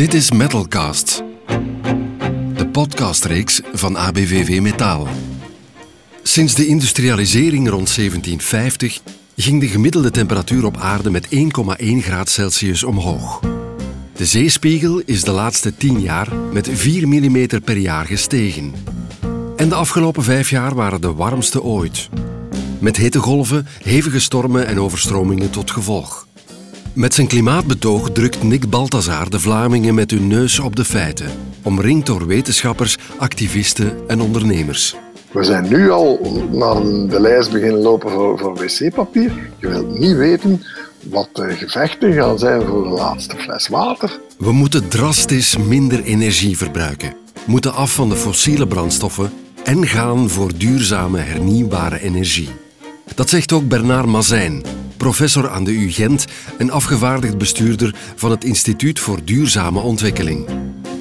Dit is Metalcast, de podcastreeks van ABVV Metaal. Sinds de industrialisering rond 1750 ging de gemiddelde temperatuur op aarde met 1,1 graad Celsius omhoog. De zeespiegel is de laatste 10 jaar met 4 mm per jaar gestegen. En de afgelopen vijf jaar waren de warmste ooit. Met hittegolven, hevige stormen en overstromingen tot gevolg. Met zijn klimaatbetoog drukt Nick Balthazar de Vlamingen met hun neus op de feiten, omringd door wetenschappers, activisten en ondernemers. We zijn nu al naar de lijst beginnen lopen voor, voor wc-papier. Je wilt niet weten wat de gevechten gaan zijn voor de laatste fles water. We moeten drastisch minder energie verbruiken, moeten af van de fossiele brandstoffen en gaan voor duurzame hernieuwbare energie. Dat zegt ook Bernard Mazijn, professor aan de U Gent en afgevaardigd bestuurder van het Instituut voor Duurzame Ontwikkeling.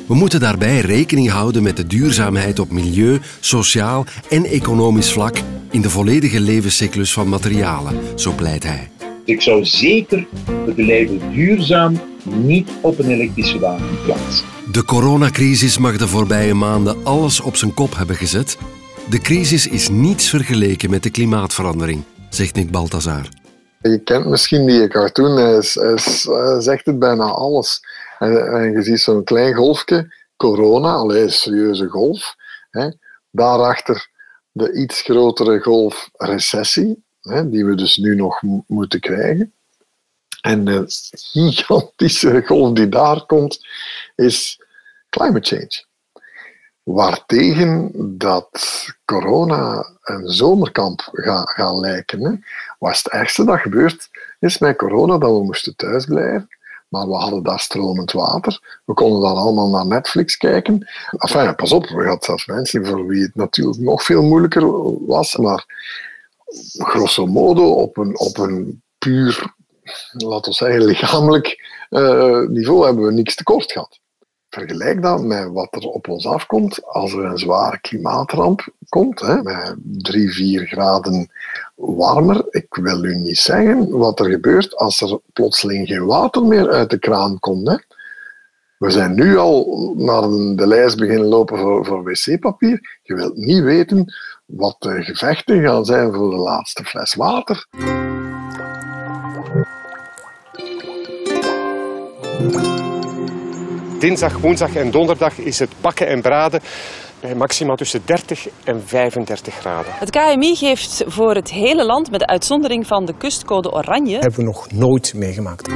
We moeten daarbij rekening houden met de duurzaamheid op milieu, sociaal en economisch vlak in de volledige levenscyclus van materialen, zo pleit hij. Ik zou zeker label duurzaam niet op een elektrische wagen plaatsen. De coronacrisis mag de voorbije maanden alles op zijn kop hebben gezet. De crisis is niets vergeleken met de klimaatverandering, zegt Nick Balthazar. Je kent misschien die cartoon, hij, zegt het bijna alles. En, je ziet zo'n klein golfje, corona, alleen een serieuze golf. Hè. Daarachter de iets grotere golf recessie, hè, die we dus nu nog moeten krijgen. En de gigantische golf die daar komt, is climate change. Waartegen dat corona een zomerkamp gaat lijken. Hè. Wat is het ergste dat gebeurt, is met corona dat we moesten thuisblijven. Maar we hadden daar stromend water. We konden dan allemaal naar Netflix kijken. Enfin, pas op, we hadden zelfs mensen voor wie het natuurlijk nog veel moeilijker was. Maar grosso modo, op een, op een puur, laten we zeggen, lichamelijk uh, niveau hebben we niks tekort gehad. Vergelijk dat met wat er op ons afkomt als er een zware klimaatramp komt, hè, met 3, 4 graden warmer. Ik wil u niet zeggen wat er gebeurt als er plotseling geen water meer uit de kraan komt. Hè. We zijn nu al naar de lijst beginnen lopen voor, voor wc-papier. Je wilt niet weten wat de gevechten gaan zijn voor de laatste fles water. Dinsdag, woensdag en donderdag is het bakken en braden bij maxima tussen 30 en 35 graden. Het KMI geeft voor het hele land, met de uitzondering van de kustcode oranje... hebben we nog nooit meegemaakt.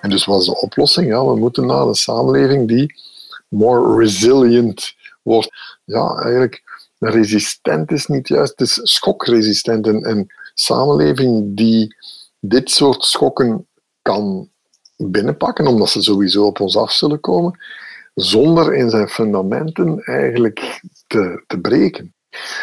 En dus was de oplossing, ja, we moeten naar een samenleving die more resilient wordt. Ja, eigenlijk resistent is niet juist, het is schokresistent. Een, een samenleving die dit soort schokken kan binnenpakken, omdat ze sowieso op ons af zullen komen, zonder in zijn fundamenten eigenlijk te, te breken.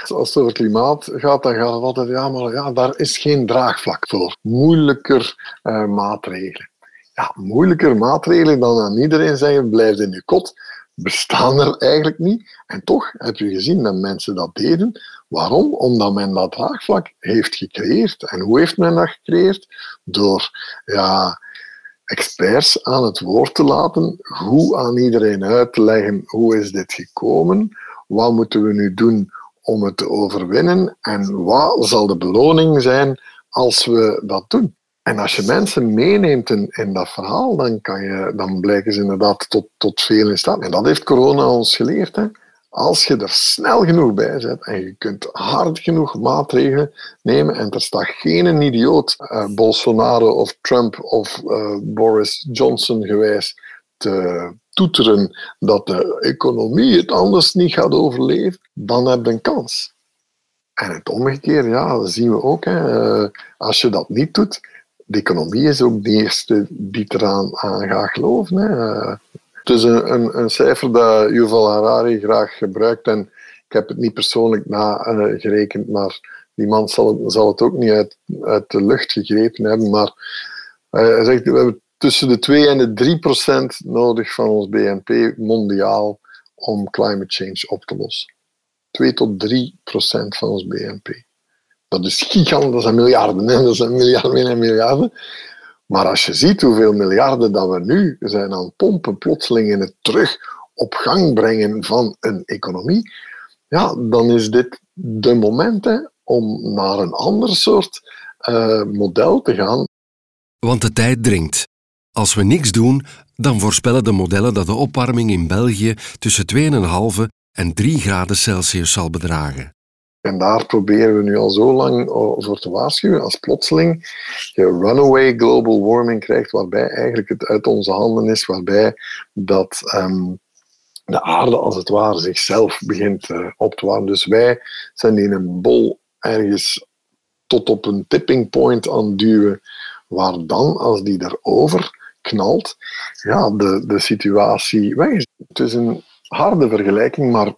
Als het over klimaat gaat, dan gaat het altijd, ja, maar ja, daar is geen draagvlak voor. Moeilijker uh, maatregelen. Ja, moeilijker maatregelen dan aan iedereen zeggen, blijf in je kot, bestaan er eigenlijk niet. En toch heb je gezien dat mensen dat deden. Waarom? Omdat men dat draagvlak heeft gecreëerd. En hoe heeft men dat gecreëerd? Door ja, experts aan het woord te laten, hoe aan iedereen uit te leggen hoe is dit gekomen, wat moeten we nu doen om het te overwinnen en wat zal de beloning zijn als we dat doen. En als je mensen meeneemt in, in dat verhaal, dan, kan je, dan blijken ze inderdaad tot, tot veel in staat. En dat heeft corona ons geleerd. Hè. Als je er snel genoeg bij zet en je kunt hard genoeg maatregelen nemen en er staat geen idioot, uh, Bolsonaro of Trump of uh, Boris Johnson gewijs, te toeteren dat de economie het anders niet gaat overleven, dan heb je een kans. En het omgekeerde, ja, dat zien we ook. Hè. Uh, als je dat niet doet, de economie is ook de eerste die eraan aan gaat geloven. Hè. Het is een, een, cijfer dat Yuval Harari graag gebruikt en ik heb het niet persoonlijk nagerekend, uh, maar die man zal het, zal het ook niet uit, uit de lucht gegrepen hebben. Maar uh, hij zegt, we hebben tussen de 2 en de 3 procent nodig van ons BNP mondiaal om climate change op te lossen. 2 tot 3 procent van ons BNP. Dat is gigantisch, dat zijn miljarden, hè? dat zijn miljarden en miljarden. Maar als je ziet hoeveel miljarden dat we nu zijn aan het pompen, plotseling in het terug op gang brengen van een economie, ja, dan is dit de momenten om naar een ander soort uh, model te gaan. Want de tijd dringt. Als we niks doen, dan voorspellen de modellen dat de opwarming in België tussen 2,5 en 3 graden Celsius zal bedragen. En daar proberen we nu al zo lang voor te waarschuwen. Als plotseling je runaway global warming krijgt, waarbij eigenlijk het uit onze handen is, waarbij dat um, de aarde als het ware zichzelf begint uh, op te warmen. Dus wij zijn in een bol ergens tot op een tipping point aan het duwen, waar dan, als die erover knalt, ja, de, de situatie weg. Het is een harde vergelijking, maar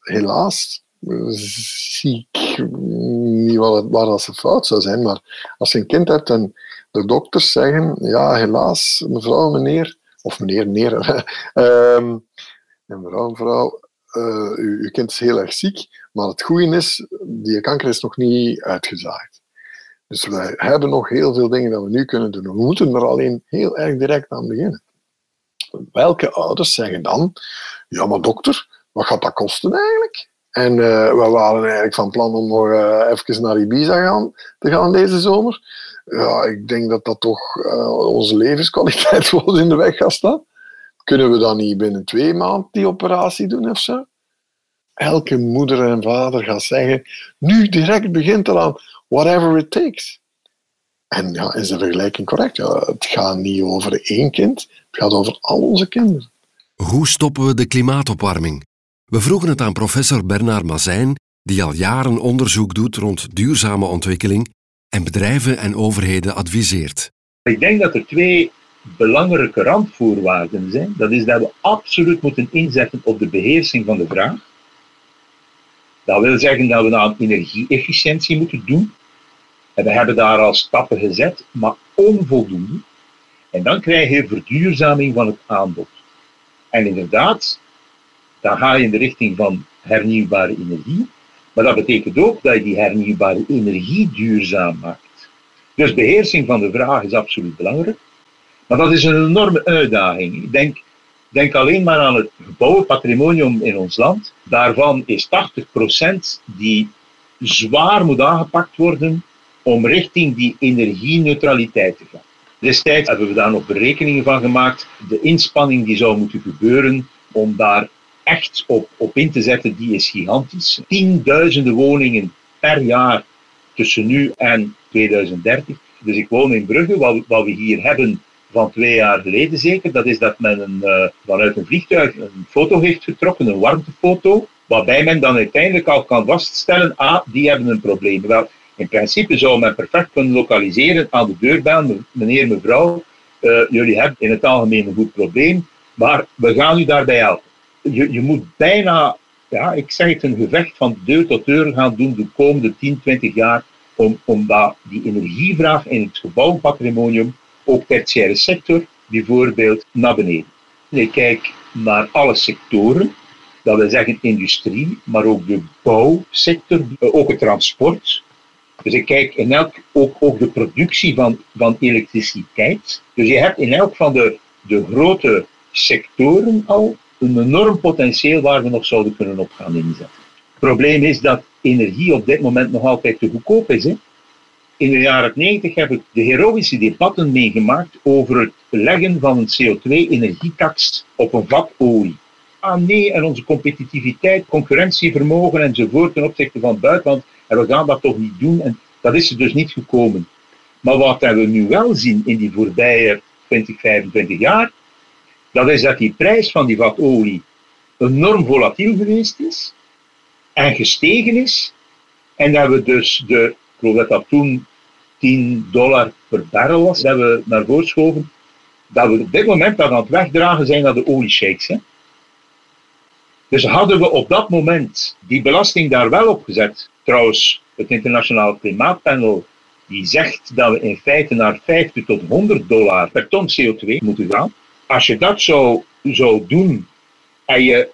helaas zie ik niet waar, waar dat ze fout zou zijn. Maar als je een kind hebt en de dokters zeggen, ja, helaas, mevrouw, meneer, of meneer, meneer, um, mevrouw, mevrouw, uh, uw, uw kind is heel erg ziek, maar het goede is, die kanker is nog niet uitgezaaid. Dus wij hebben nog heel veel dingen dat we nu kunnen doen. We moeten er alleen heel erg direct aan beginnen. Welke ouders zeggen dan, ja maar dokter, wat gaat dat kosten eigenlijk? En uh, we waren eigenlijk van plan om nog uh, even naar Ibiza gaan, te gaan deze zomer. Ja, ik denk dat dat toch uh, onze levenskwaliteit in de weg gaat staan. Kunnen we dan niet binnen twee maanden die operatie doen of zo? Elke moeder en vader gaat zeggen, nu direct begint eraan, whatever it takes. En ja, is de vergelijking correct? Het gaat niet over één kind, het gaat over al onze kinderen. Hoe stoppen we de klimaatopwarming? We vroegen het aan professor Bernard Mazijn, die al jaren onderzoek doet rond duurzame ontwikkeling en bedrijven en overheden adviseert. Ik denk dat er twee belangrijke randvoorwaarden zijn. Dat is dat we absoluut moeten inzetten op de beheersing van de vraag. Dat wil zeggen dat we aan energie-efficiëntie moeten doen. En we hebben daar al stappen gezet, maar onvoldoende. En dan krijg je verduurzaming van het aanbod. En inderdaad, dan ga je in de richting van hernieuwbare energie. Maar dat betekent ook dat je die hernieuwbare energie duurzaam maakt. Dus beheersing van de vraag is absoluut belangrijk. Maar dat is een enorme uitdaging. Ik denk, denk alleen maar aan het gebouwen patrimonium in ons land. Daarvan is 80% die zwaar moet aangepakt worden om richting die energieneutraliteit te gaan. Destijds hebben we daar nog berekeningen van gemaakt. De inspanning die zou moeten gebeuren om daar echt op, op in te zetten, die is gigantisch. Tienduizenden woningen per jaar tussen nu en 2030. Dus ik woon in Brugge, wat, wat we hier hebben van twee jaar geleden zeker, dat is dat men een, uh, vanuit een vliegtuig een foto heeft getrokken, een warmtefoto, waarbij men dan uiteindelijk al kan vaststellen, ah, die hebben een probleem. Wel, in principe zou men perfect kunnen lokaliseren aan de deurbel, meneer, mevrouw, uh, jullie hebben in het algemeen een goed probleem, maar we gaan u daarbij helpen je, je moet bijna, ja, ik zeg het, een gevecht van deur tot deur gaan doen de komende 10, 20 jaar om, om die energievraag in het gebouwpatrimonium, ook tertiaire sector, bijvoorbeeld, naar beneden. Ik kijk naar alle sectoren, dat wil zeggen industrie, maar ook de bouwsector, ook het transport. Dus ik kijk in elk ook, ook de productie van, van elektriciteit. Dus je hebt in elk van de, de grote sectoren al een enorm potentieel waar we nog zouden kunnen op gaan inzetten. Het probleem is dat energie op dit moment nog altijd te goedkoop is. Hè? In de jaren 90 heb ik de heroïsche debatten meegemaakt over het leggen van een CO2-energietax op een vat olie. Ah nee, en onze competitiviteit, concurrentievermogen enzovoort ten opzichte van het buitenland, en we gaan dat toch niet doen. En dat is er dus niet gekomen. Maar wat we nu wel zien in die voorbije 20, 25 jaar, dat is dat die prijs van die vat olie enorm volatiel geweest is en gestegen is. En dat we dus de, ik geloof dat dat toen 10 dollar per barrel was, dat we naar voren schoven, dat we op dit moment aan het wegdragen zijn naar de olieshakes. Hè. Dus hadden we op dat moment die belasting daar wel op gezet, trouwens, het internationaal klimaatpanel die zegt dat we in feite naar 50 tot 100 dollar per ton CO2 moeten gaan, als je dat zou, zou doen en je,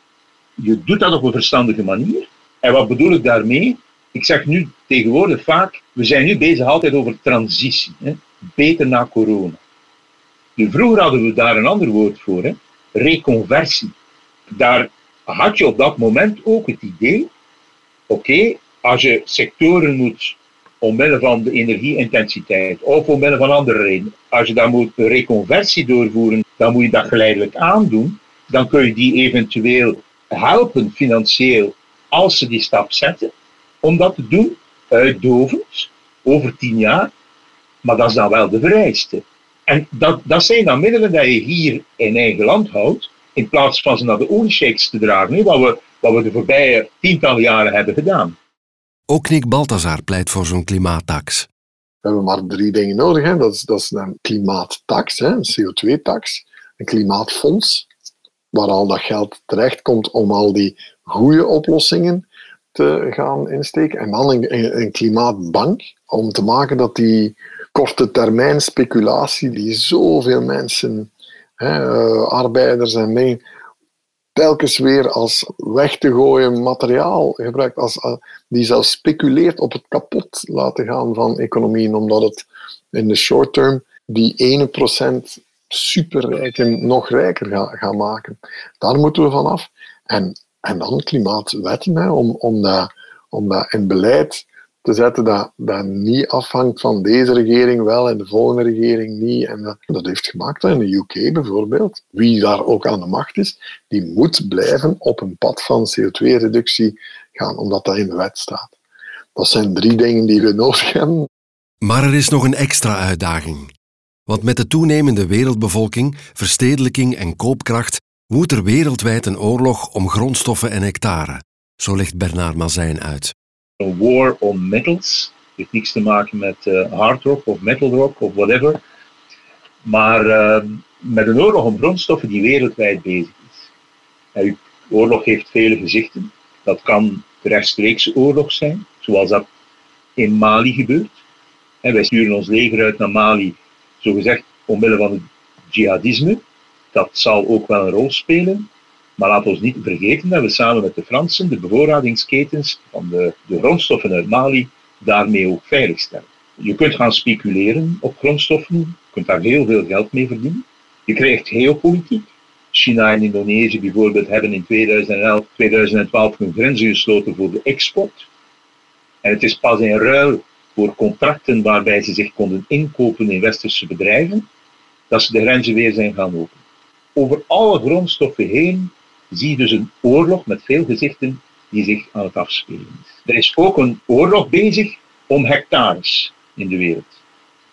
je doet dat op een verstandige manier, en wat bedoel ik daarmee? Ik zeg nu tegenwoordig vaak, we zijn nu bezig altijd over transitie. Hè? beter na corona. Nu, vroeger hadden we daar een ander woord voor, hè? reconversie. Daar had je op dat moment ook het idee, oké, als je sectoren moet omwille van de energieintensiteit of omwille van andere redenen, als je daar moet reconversie doorvoeren, dan moet je dat geleidelijk aandoen. Dan kun je die eventueel helpen financieel als ze die stap zetten om dat te doen, uitdovend, over tien jaar. Maar dat is dan wel de vereiste. En dat, dat zijn dan middelen die je hier in eigen land houdt, in plaats van ze naar de oliesheiks te dragen, wat we, wat we de voorbije tientallen jaren hebben gedaan. Ook Nick Balthazar pleit voor zo'n klimaattax. We hebben maar drie dingen nodig. Hè. Dat, is, dat is een klimaattax, hè, een CO2-tax, een klimaatfonds, waar al dat geld terechtkomt om al die goede oplossingen te gaan insteken. En dan een, klimaatbank, om te maken dat die korte termijn speculatie die zoveel mensen, hè, uh, arbeiders en mee, telkens weer als weg te gooien materiaal gebruikt, als, uh, die zelfs speculeert op het kapot laten gaan van economieën, omdat het in de short term die ene procent superrijken nog rijker gaat ga maken. Daar moeten we vanaf. En, en dan klimaatwetten, om, om, dat, om dat in beleid te zetten dat, dat niet afhangt van deze regering wel en de volgende regering niet. En dat, dat heeft gemaakt in de UK bijvoorbeeld, wie daar ook aan de macht is, die moet blijven op een pad van CO2-reductie gaan, omdat dat in de wet staat. Dat zijn drie dingen die we nodig hebben. Maar er is nog een extra uitdaging. Want met de toenemende wereldbevolking, verstedelijking en koopkracht woedt er wereldwijd een oorlog om grondstoffen en hectare. Zo legt Bernard Mazijn uit een war on metals. Het heeft niks te maken met uh, hard rock of metal rock of whatever. Maar uh, met een oorlog om grondstoffen die wereldwijd bezig is. En oorlog heeft vele gezichten. Dat kan rechtstreekse oorlog zijn, zoals dat in Mali gebeurt. En wij sturen ons leger uit naar Mali, zogezegd omwille van het jihadisme. Dat zal ook wel een rol spelen. Maar laat ons niet vergeten dat we samen met de Fransen de bevoorradingsketens van de, de grondstoffen uit Mali daarmee ook veiligstellen. Je kunt gaan speculeren op grondstoffen, je kunt daar heel veel geld mee verdienen. Je krijgt geopolitiek. China en Indonesië bijvoorbeeld hebben in 2011, 2012 hun grenzen gesloten voor de export. En het is pas in ruil voor contracten waarbij ze zich konden inkopen in westerse bedrijven, dat ze de grenzen weer zijn gaan openen. Over alle grondstoffen heen zie je dus een oorlog met veel gezichten die zich aan het afspelen is. Er is ook een oorlog bezig om hectares in de wereld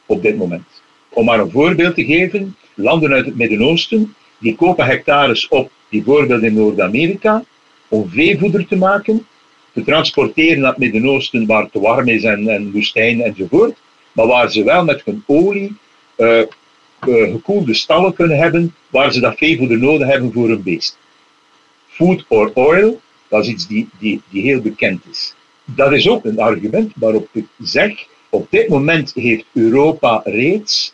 op dit moment. Om maar een voorbeeld te geven, landen uit het Midden-Oosten die kopen hectares op, bijvoorbeeld in Noord-Amerika, om veevoeder te maken, te transporteren naar het Midden-Oosten waar het te warm is en, en woestijn enzovoort, maar waar ze wel met hun olie uh, uh, gekoelde stallen kunnen hebben waar ze dat veevoeder nodig hebben voor hun beest food or oil, dat is iets die, die, die heel bekend is. Dat is ook een argument waarop ik zeg, op dit moment heeft Europa reeds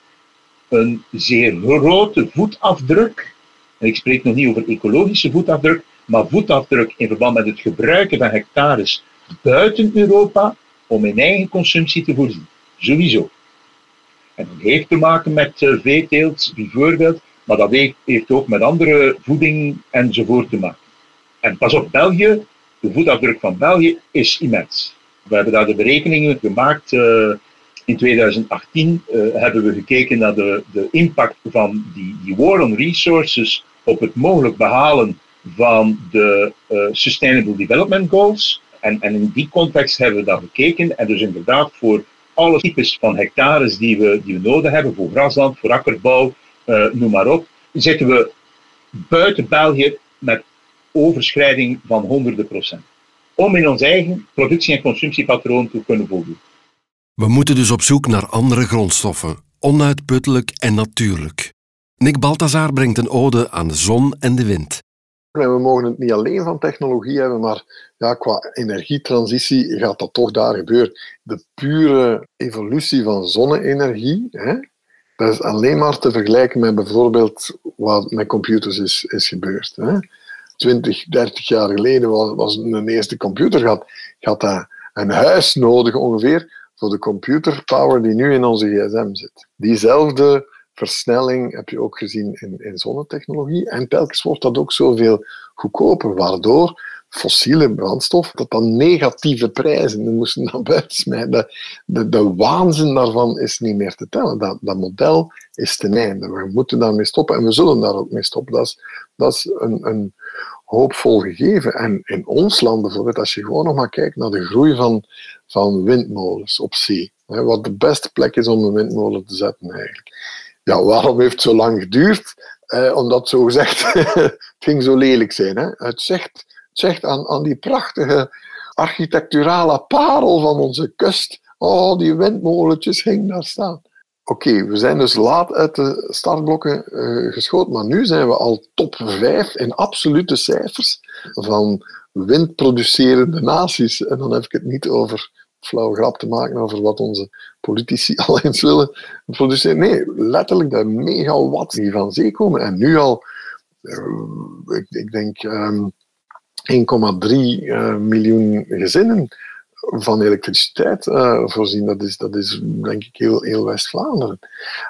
een zeer grote voetafdruk. En ik spreek nog niet over ecologische voetafdruk, maar voetafdruk in verband met het gebruiken van hectares buiten Europa om in eigen consumptie te voorzien. Sowieso. En dat heeft te maken met uh, veeteelt bijvoorbeeld, maar dat heeft ook met andere voeding enzovoort te maken. En pas op, België, de voetafdruk van België is immens. We hebben daar de berekeningen gemaakt. Uh, in 2018 uh, eh, hebben we gekeken naar de, de impact van die, die war resources op het mogelijk behalen van de uh, Sustainable Development Goals. En, en in die context hebben we dat gekeken. En dus inderdaad voor alle types van hectares die we, die we nodig hebben, voor grasland, voor akkerbouw, noem maar op, zitten we buiten België met overschrijding van honderden procent. Om in ons eigen productie- en consumptiepatroon te kunnen voldoen. We moeten dus op zoek naar andere grondstoffen, onuitputtelijk en natuurlijk. Nick Balthazar brengt een ode aan de zon en de wind. we mogen het niet alleen van technologie hebben, maar ja, qua energietransitie gaat dat toch daar gebeuren. De pure evolutie van zonne-energie, hè, dat is alleen maar te vergelijken met bijvoorbeeld wat met computers is, is gebeurd. Hè. 20, 30 jaar geleden was, was een eerste computer, had, had een huis nodig ongeveer voor de computerpower die nu in onze gsm zit. Diezelfde versnelling heb je ook gezien in, in zonnetechnologie. En telkens wordt dat ook zoveel goedkoper, waardoor fossiele brandstof, dat dan negatieve prijzen, we moesten dan buiten smijten. De, de, waanzin daarvan is niet meer te tellen. Dat, dat model is ten einde. We moeten daarmee stoppen en we zullen daar ook mee stoppen. Dat is, dat is een, een hoopvol gegeven. En in ons land bijvoorbeeld, als je gewoon nog maar kijkt naar de groei van, van windmolens op zee, hè, wat de beste plek is om een windmolen te zetten eigenlijk. Ja, waarom heeft het zo lang geduurd? Eh, omdat zo gezegd, ging zo lelijk zijn. Hè? Het zegt zegt aan, aan die prachtige architecturale parel van onze kust. Oh, die windmolentjes hingen daar staan. Oké, we zijn dus laat uit de startblokken uh, geschoten, maar nu zijn we al top 5 in absolute cijfers van windproducerende naties. En dan heb ik het niet over flauw grap te maken over wat onze politici al eens willen produceren. Nee, letterlijk de megawatt die van zee komen. En nu al, uh, ik, ik, denk, um, 1,3 uh, miljoen gezinnen van elektriciteit uh, voorzien. Dat is, dat is denk ik heel, heel West-Vlaanderen.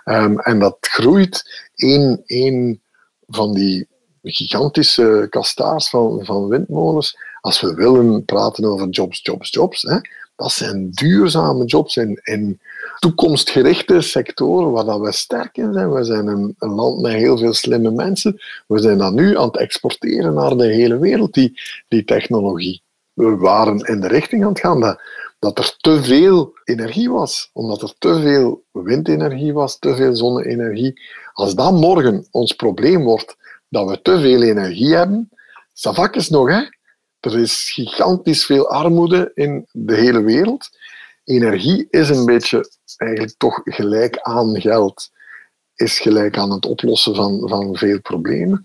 Um, en dat groeit in een van die gigantische kastaars van, van windmolens. Als we willen praten over jobs, jobs, jobs, hè, dat zijn duurzame jobs in, in toekomstgerichte sectoren waar dat we sterk in zijn. We zijn een, een, land met heel veel slimme mensen. We zijn dat nu aan het exporteren naar de hele wereld, die, die technologie. We waren in de richting aan het gaan dat, dat er te veel energie was, omdat er te veel windenergie was, te veel zonne-energie. Als dat morgen ons probleem wordt, dat we te veel energie hebben, savak is nog, hè? Er is gigantisch veel armoede in de hele wereld. Energie is een beetje eigenlijk toch gelijk aan geld. Is gelijk aan het oplossen van, van veel problemen.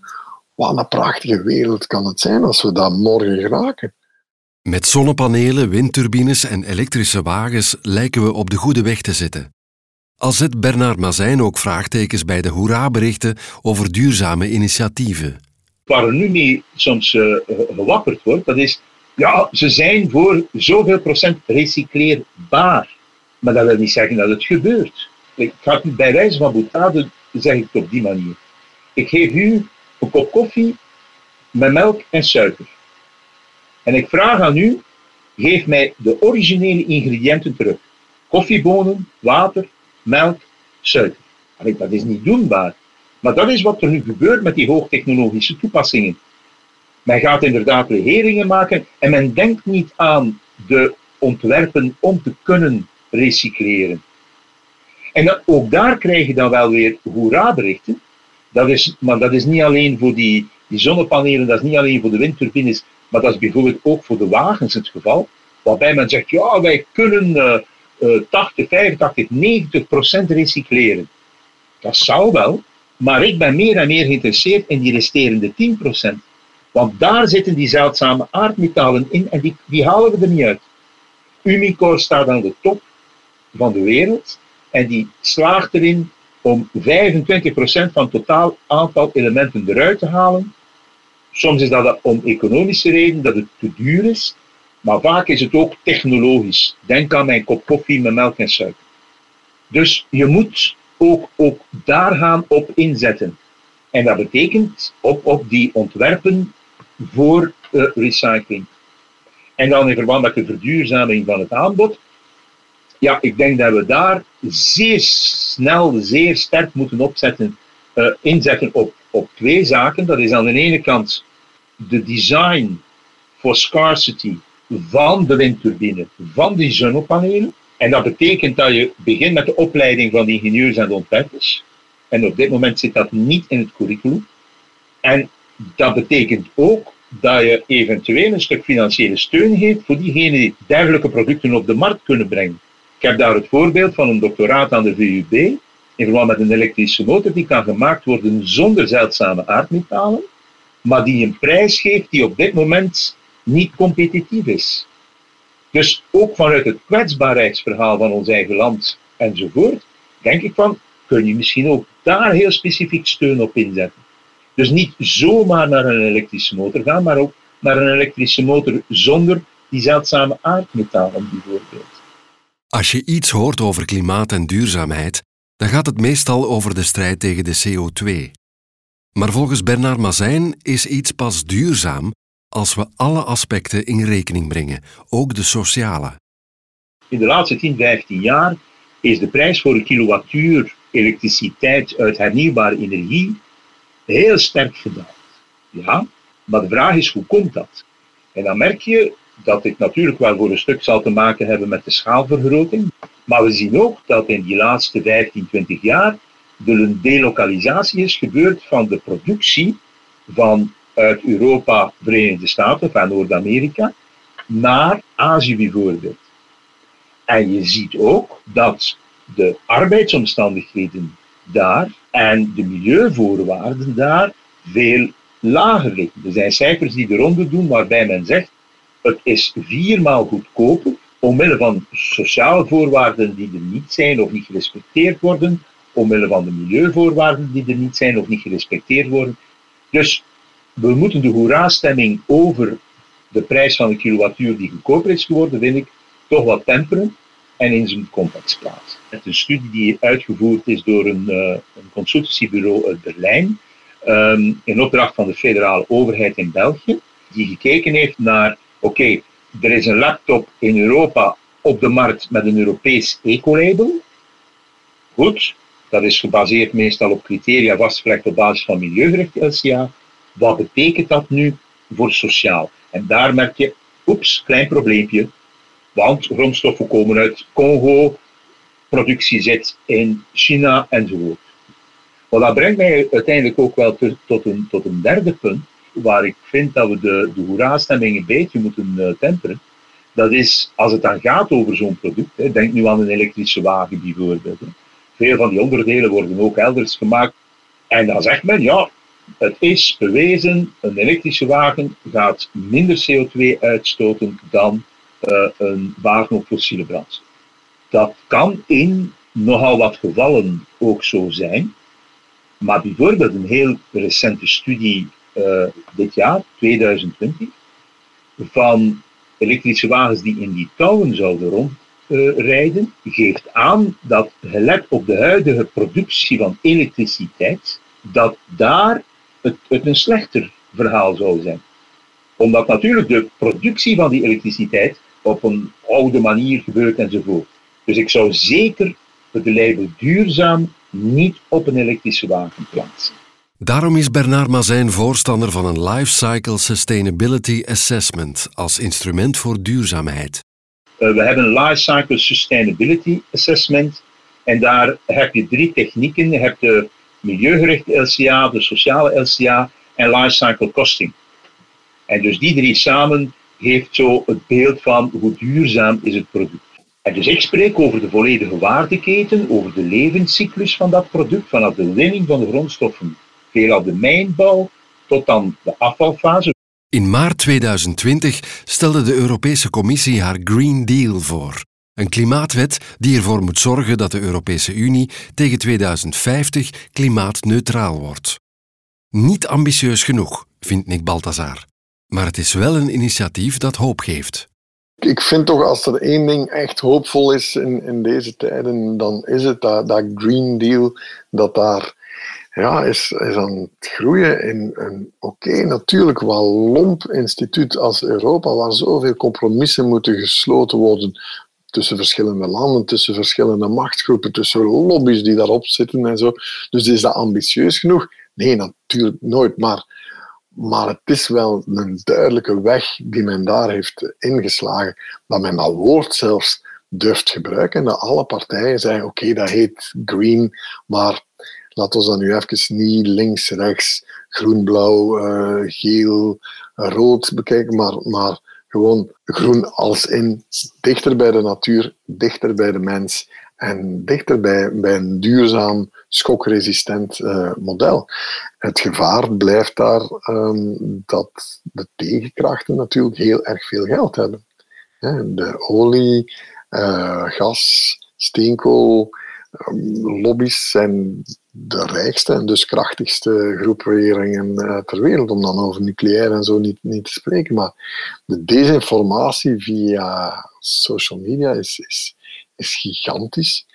Wat een prachtige wereld kan het zijn als we dat morgen geraken. Met zonnepanelen, windturbines en elektrische wagens lijken we op de goede weg te zitten. Al zet Bernard Mazijn ook vraagtekens bij de hoera-berichten over duurzame initiatieven waar er nu mee soms uh, gewapperd wordt, dat is, ja, ze zijn voor zoveel procent recycleerbaar. Maar dat wil niet zeggen dat het gebeurt. Ik ga het bij wijze van boetade zeg ik het op die manier. Ik geef u een kop koffie met melk en suiker. En ik vraag aan u, geef mij de originele ingrediënten terug. Koffiebonen, water, melk, suiker. dat is niet doenbaar. Maar dat is wat er nu gebeurt met die hoogtechnologische toepassingen. Men gaat inderdaad legeringen maken en men denkt niet aan de ontwerpen om te kunnen recycleren. En ook daar krijg je dan wel weer hoera-berichten. Dat is, maar dat is niet alleen voor die, die zonnepanelen, dat is niet alleen voor de windturbines, maar dat is bijvoorbeeld ook voor de wagens het geval. Waarbij men zegt, ja, wij kunnen uh, 80, 85, 90 procent recycleren. Dat zou wel, maar ik ben meer en meer geïnteresseerd in die resterende 10%. Want daar zitten die zeldzame aardmetalen in en die, die halen we er niet uit. Umicore staat aan de top van de wereld en die slaagt erin om 25% van het totaal aantal elementen eruit te halen. Soms is dat om economische redenen, dat het te duur is, maar vaak is het ook technologisch. Denk aan mijn kop koffie met melk en suiker. Dus je moet ook, ook daar gaan op inzetten. En dat betekent op, op die ontwerpen voor uh, recycling. En dan in verband met de verduurzaming van het aanbod. Ja, ik denk dat we daar zeer snel, zeer sterk moeten opzetten, uh, inzetten op, op twee zaken. Dat is aan de ene kant de design for scarcity van de windturbine, van die zonnepanelen. En dat betekent dat je begint met de opleiding van de ingenieurs en de ontwerpers. En op dit moment zit dat niet in het curriculum. En dat betekent ook dat je eventueel een stuk financiële steun geeft voor diegenen die dergelijke producten op de markt kunnen brengen. Ik heb daar het voorbeeld van een doctoraat aan de VUB in verband met een elektrische motor die kan gemaakt worden zonder zeldzame aardmetalen, maar die een prijs geeft die op dit moment niet competitief is. Dus ook vanuit het kwetsbaarheidsverhaal van ons eigen land enzovoort, denk ik van, kun je misschien ook daar heel specifiek steun op inzetten. Dus niet zomaar naar een elektrische motor gaan, maar ook naar een elektrische motor zonder die zeldzame aardmetalen bijvoorbeeld. Als je iets hoort over klimaat en duurzaamheid, dan gaat het meestal over de strijd tegen de CO2. Maar volgens Bernard Mazijn is iets pas duurzaam als we alle aspecten in rekening brengen, ook de sociale. In de laatste 10, 15 jaar is de prijs voor een kilowattuur elektriciteit uit hernieuwbare energie heel sterk gedaald. Ja, maar de vraag is hoe komt dat? En dan merk je dat dit natuurlijk wel voor een stuk zal te maken hebben met de schaalvergroting. Maar we zien ook dat in die laatste 15, 20 jaar er een delokalisatie is gebeurd van de productie van uit Europa, Verenigde Staten, van Noord-Amerika, naar Azië bijvoorbeeld. En je ziet ook dat de arbeidsomstandigheden daar en de milieuvoorwaarden daar veel lager liggen. Er zijn cijfers die de ronde doen waarbij men zegt het is viermaal goedkoper omwille van sociale voorwaarden die er niet zijn of niet gerespecteerd worden, omwille van de milieuvoorwaarden die er niet zijn of niet gerespecteerd worden. Dus we moeten de hoera-stemming over de prijs van een kilowattuur die goedkoper is geworden, vind ik, toch wat temperen en in zijn context plaatsen. Het is een studie die uitgevoerd is door een, uh, een consultancybureau uit Berlijn, um, in opdracht van de federale overheid in België, die gekeken heeft naar, oké, er is een laptop in Europa op de markt met een Europees ecolabel. Goed, dat is gebaseerd meestal op criteria vastgelegd op basis van milieugericht LCA. Wat betekent dat nu voor sociaal? En daar merk je, oeps, klein probleempje, want grondstoffen komen uit Congo, productie zit in China enzovoort. Maar dat brengt mij uiteindelijk ook wel tot een, tot een derde punt, waar ik vind dat we de, de hoera-stemming een beetje moeten uh, temperen. Dat is als het dan gaat over zo'n product. Hè, denk nu aan een elektrische wagen bijvoorbeeld. Veel van die onderdelen worden ook elders gemaakt. En dan zegt men, ja, het is bewezen, een elektrische wagen gaat minder CO2 uitstoten dan uh, een wagen op fossiele brandstof. Dat kan in nogal wat gevallen ook zo zijn. Maar bijvoorbeeld een heel recente studie uh, dit jaar, 2020, van elektrische wagens die in die touwen zouden rondrijden, uh, geeft aan dat, gelet op de huidige productie van elektriciteit, dat daar het, het een slechter verhaal zou zijn. Omdat natuurlijk de productie van die elektriciteit op een oude manier gebeurt enzovoort. Dus ik zou zeker het label duurzaam niet op een elektrische wagen plaatsen. Daarom is Bernard Mazijn voorstander van een Lifecycle Sustainability Assessment als instrument voor duurzaamheid. Uh, we hebben een Lifecycle Sustainability Assessment en daar heb je drie technieken. Je hebt de milieugerichte LCA, de sociale LCA en Lifecycle Costing. En dus die drie samen geeft zo het beeld van hoe duurzaam is het product. En dus ik spreek over de volledige waardeketen, over de levenscyclus van dat product, vanaf de winning van de grondstoffen, veelal de mijnbouw, tot aan de afvalfase. In maart 2020 stelde de Europese Commissie haar Green Deal voor. Een klimaatwet die ervoor moet zorgen dat de Europese Unie tegen 2050 klimaatneutraal wordt. Niet ambitieus genoeg, vindt Nick Balthazar. Maar het is wel een initiatief dat hoop geeft. Ik vind toch, als er één ding echt hoopvol is in, in deze tijden, dan is het dat, dat Green Deal, dat daar ja, is, is aan het groeien in een, oké, natuurlijk wel lomp instituut als Europa, waar zoveel compromissen moeten gesloten worden tussen verschillende landen, tussen verschillende machtsgroepen, tussen lobby's die daarop zitten en zo. Dus is dat ambitieus genoeg? Nee, natuurlijk nooit. Maar maar het is wel een duidelijke weg die men daar heeft ingeslagen. Dat men dat woord zelfs durft gebruiken. En dat alle partijen zeggen: oké, dat heet green, maar laten we dan nu even niet links, rechts, groen, blauw, uh, geel, rood bekijken, maar, maar gewoon groen als in dichter bij de natuur, dichter bij de mens en dichter bij, bij een duurzaam, schokresistent uh, model. Het gevaar blijft daar um, dat de tegenkrachten natuurlijk heel erg veel geld hebben. De olie, uh, gas, steenkool, um, lobby's zijn de rijkste en dus krachtigste groeperingen uh, ter wereld, om dan over nucleair en zo niet, niet te spreken. Maar de desinformatie via social media is, is is gigantisch.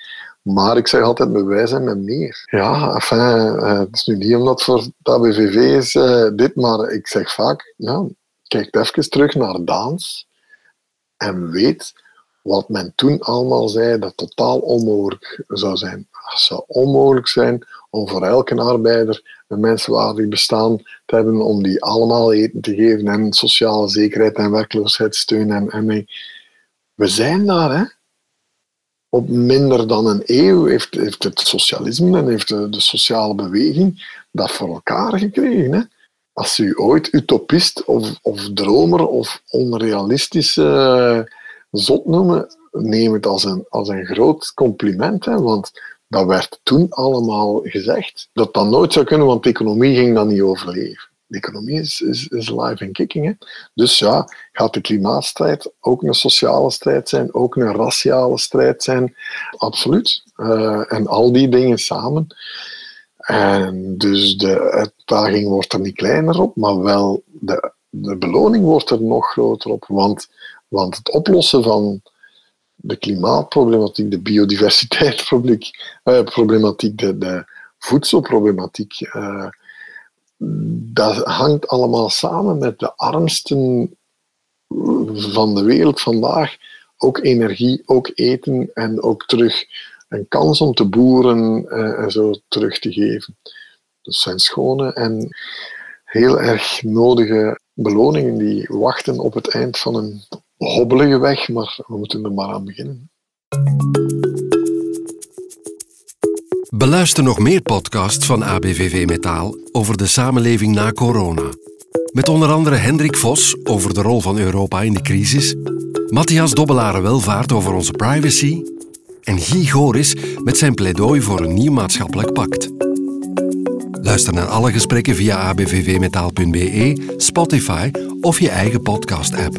Maar ik zeg altijd, met wij zijn met meer. Ja, uh, het is nu niet omdat voor het ABVV is uh, dit, maar ik zeg vaak, ja, kijk even terug naar Daans en weet wat men toen allemaal zei dat totaal onmogelijk zou zijn. Het zou onmogelijk zijn om voor elke arbeider een menswaardig bestaan te hebben, om die allemaal eten te geven en sociale zekerheid en werkloosheidssteun. En, en we zijn daar, hè. Op minder dan een eeuw heeft, heeft het socialisme en heeft de, de sociale beweging dat voor elkaar gekregen. Hè. Als u ooit utopist of, of dromer of onrealistische zot noemen, neem het als een, als een groot compliment. Hè, want dat werd toen allemaal gezegd. Dat dat nooit zou kunnen, want de economie ging dan niet overleven. De economie is, is, is live en kicking. Dus ja, gaat de klimaatstrijd ook een sociale strijd zijn, ook een raciale strijd zijn? Absoluut. Uh, en al die dingen samen. En dus de uitdaging wordt er niet kleiner op, maar wel de, de beloning wordt er nog groter op. Want want het oplossen van de klimaatproblematiek, de biodiversiteitsproblematiek, de, de voedselproblematiek, uh, dat hangt allemaal samen met de armsten van de wereld vandaag. Ook energie, ook eten en ook terug een kans om te boeren uh, en zo terug te geven. Dat zijn schone en heel erg nodige beloningen die wachten op het eind van een hobbelige weg, maar we moeten er maar aan beginnen. Beluister nog meer podcasts van ABVV Metaal over de samenleving na corona. Met onder andere Hendrik Vos over de rol van Europa in de crisis, Matthias Dobbelaren Welvaart over onze privacy en Guy Goris met zijn pleidooi voor een nieuw maatschappelijk pact. Luister naar alle gesprekken via abvvmetaal.be, Spotify of je eigen podcast-app.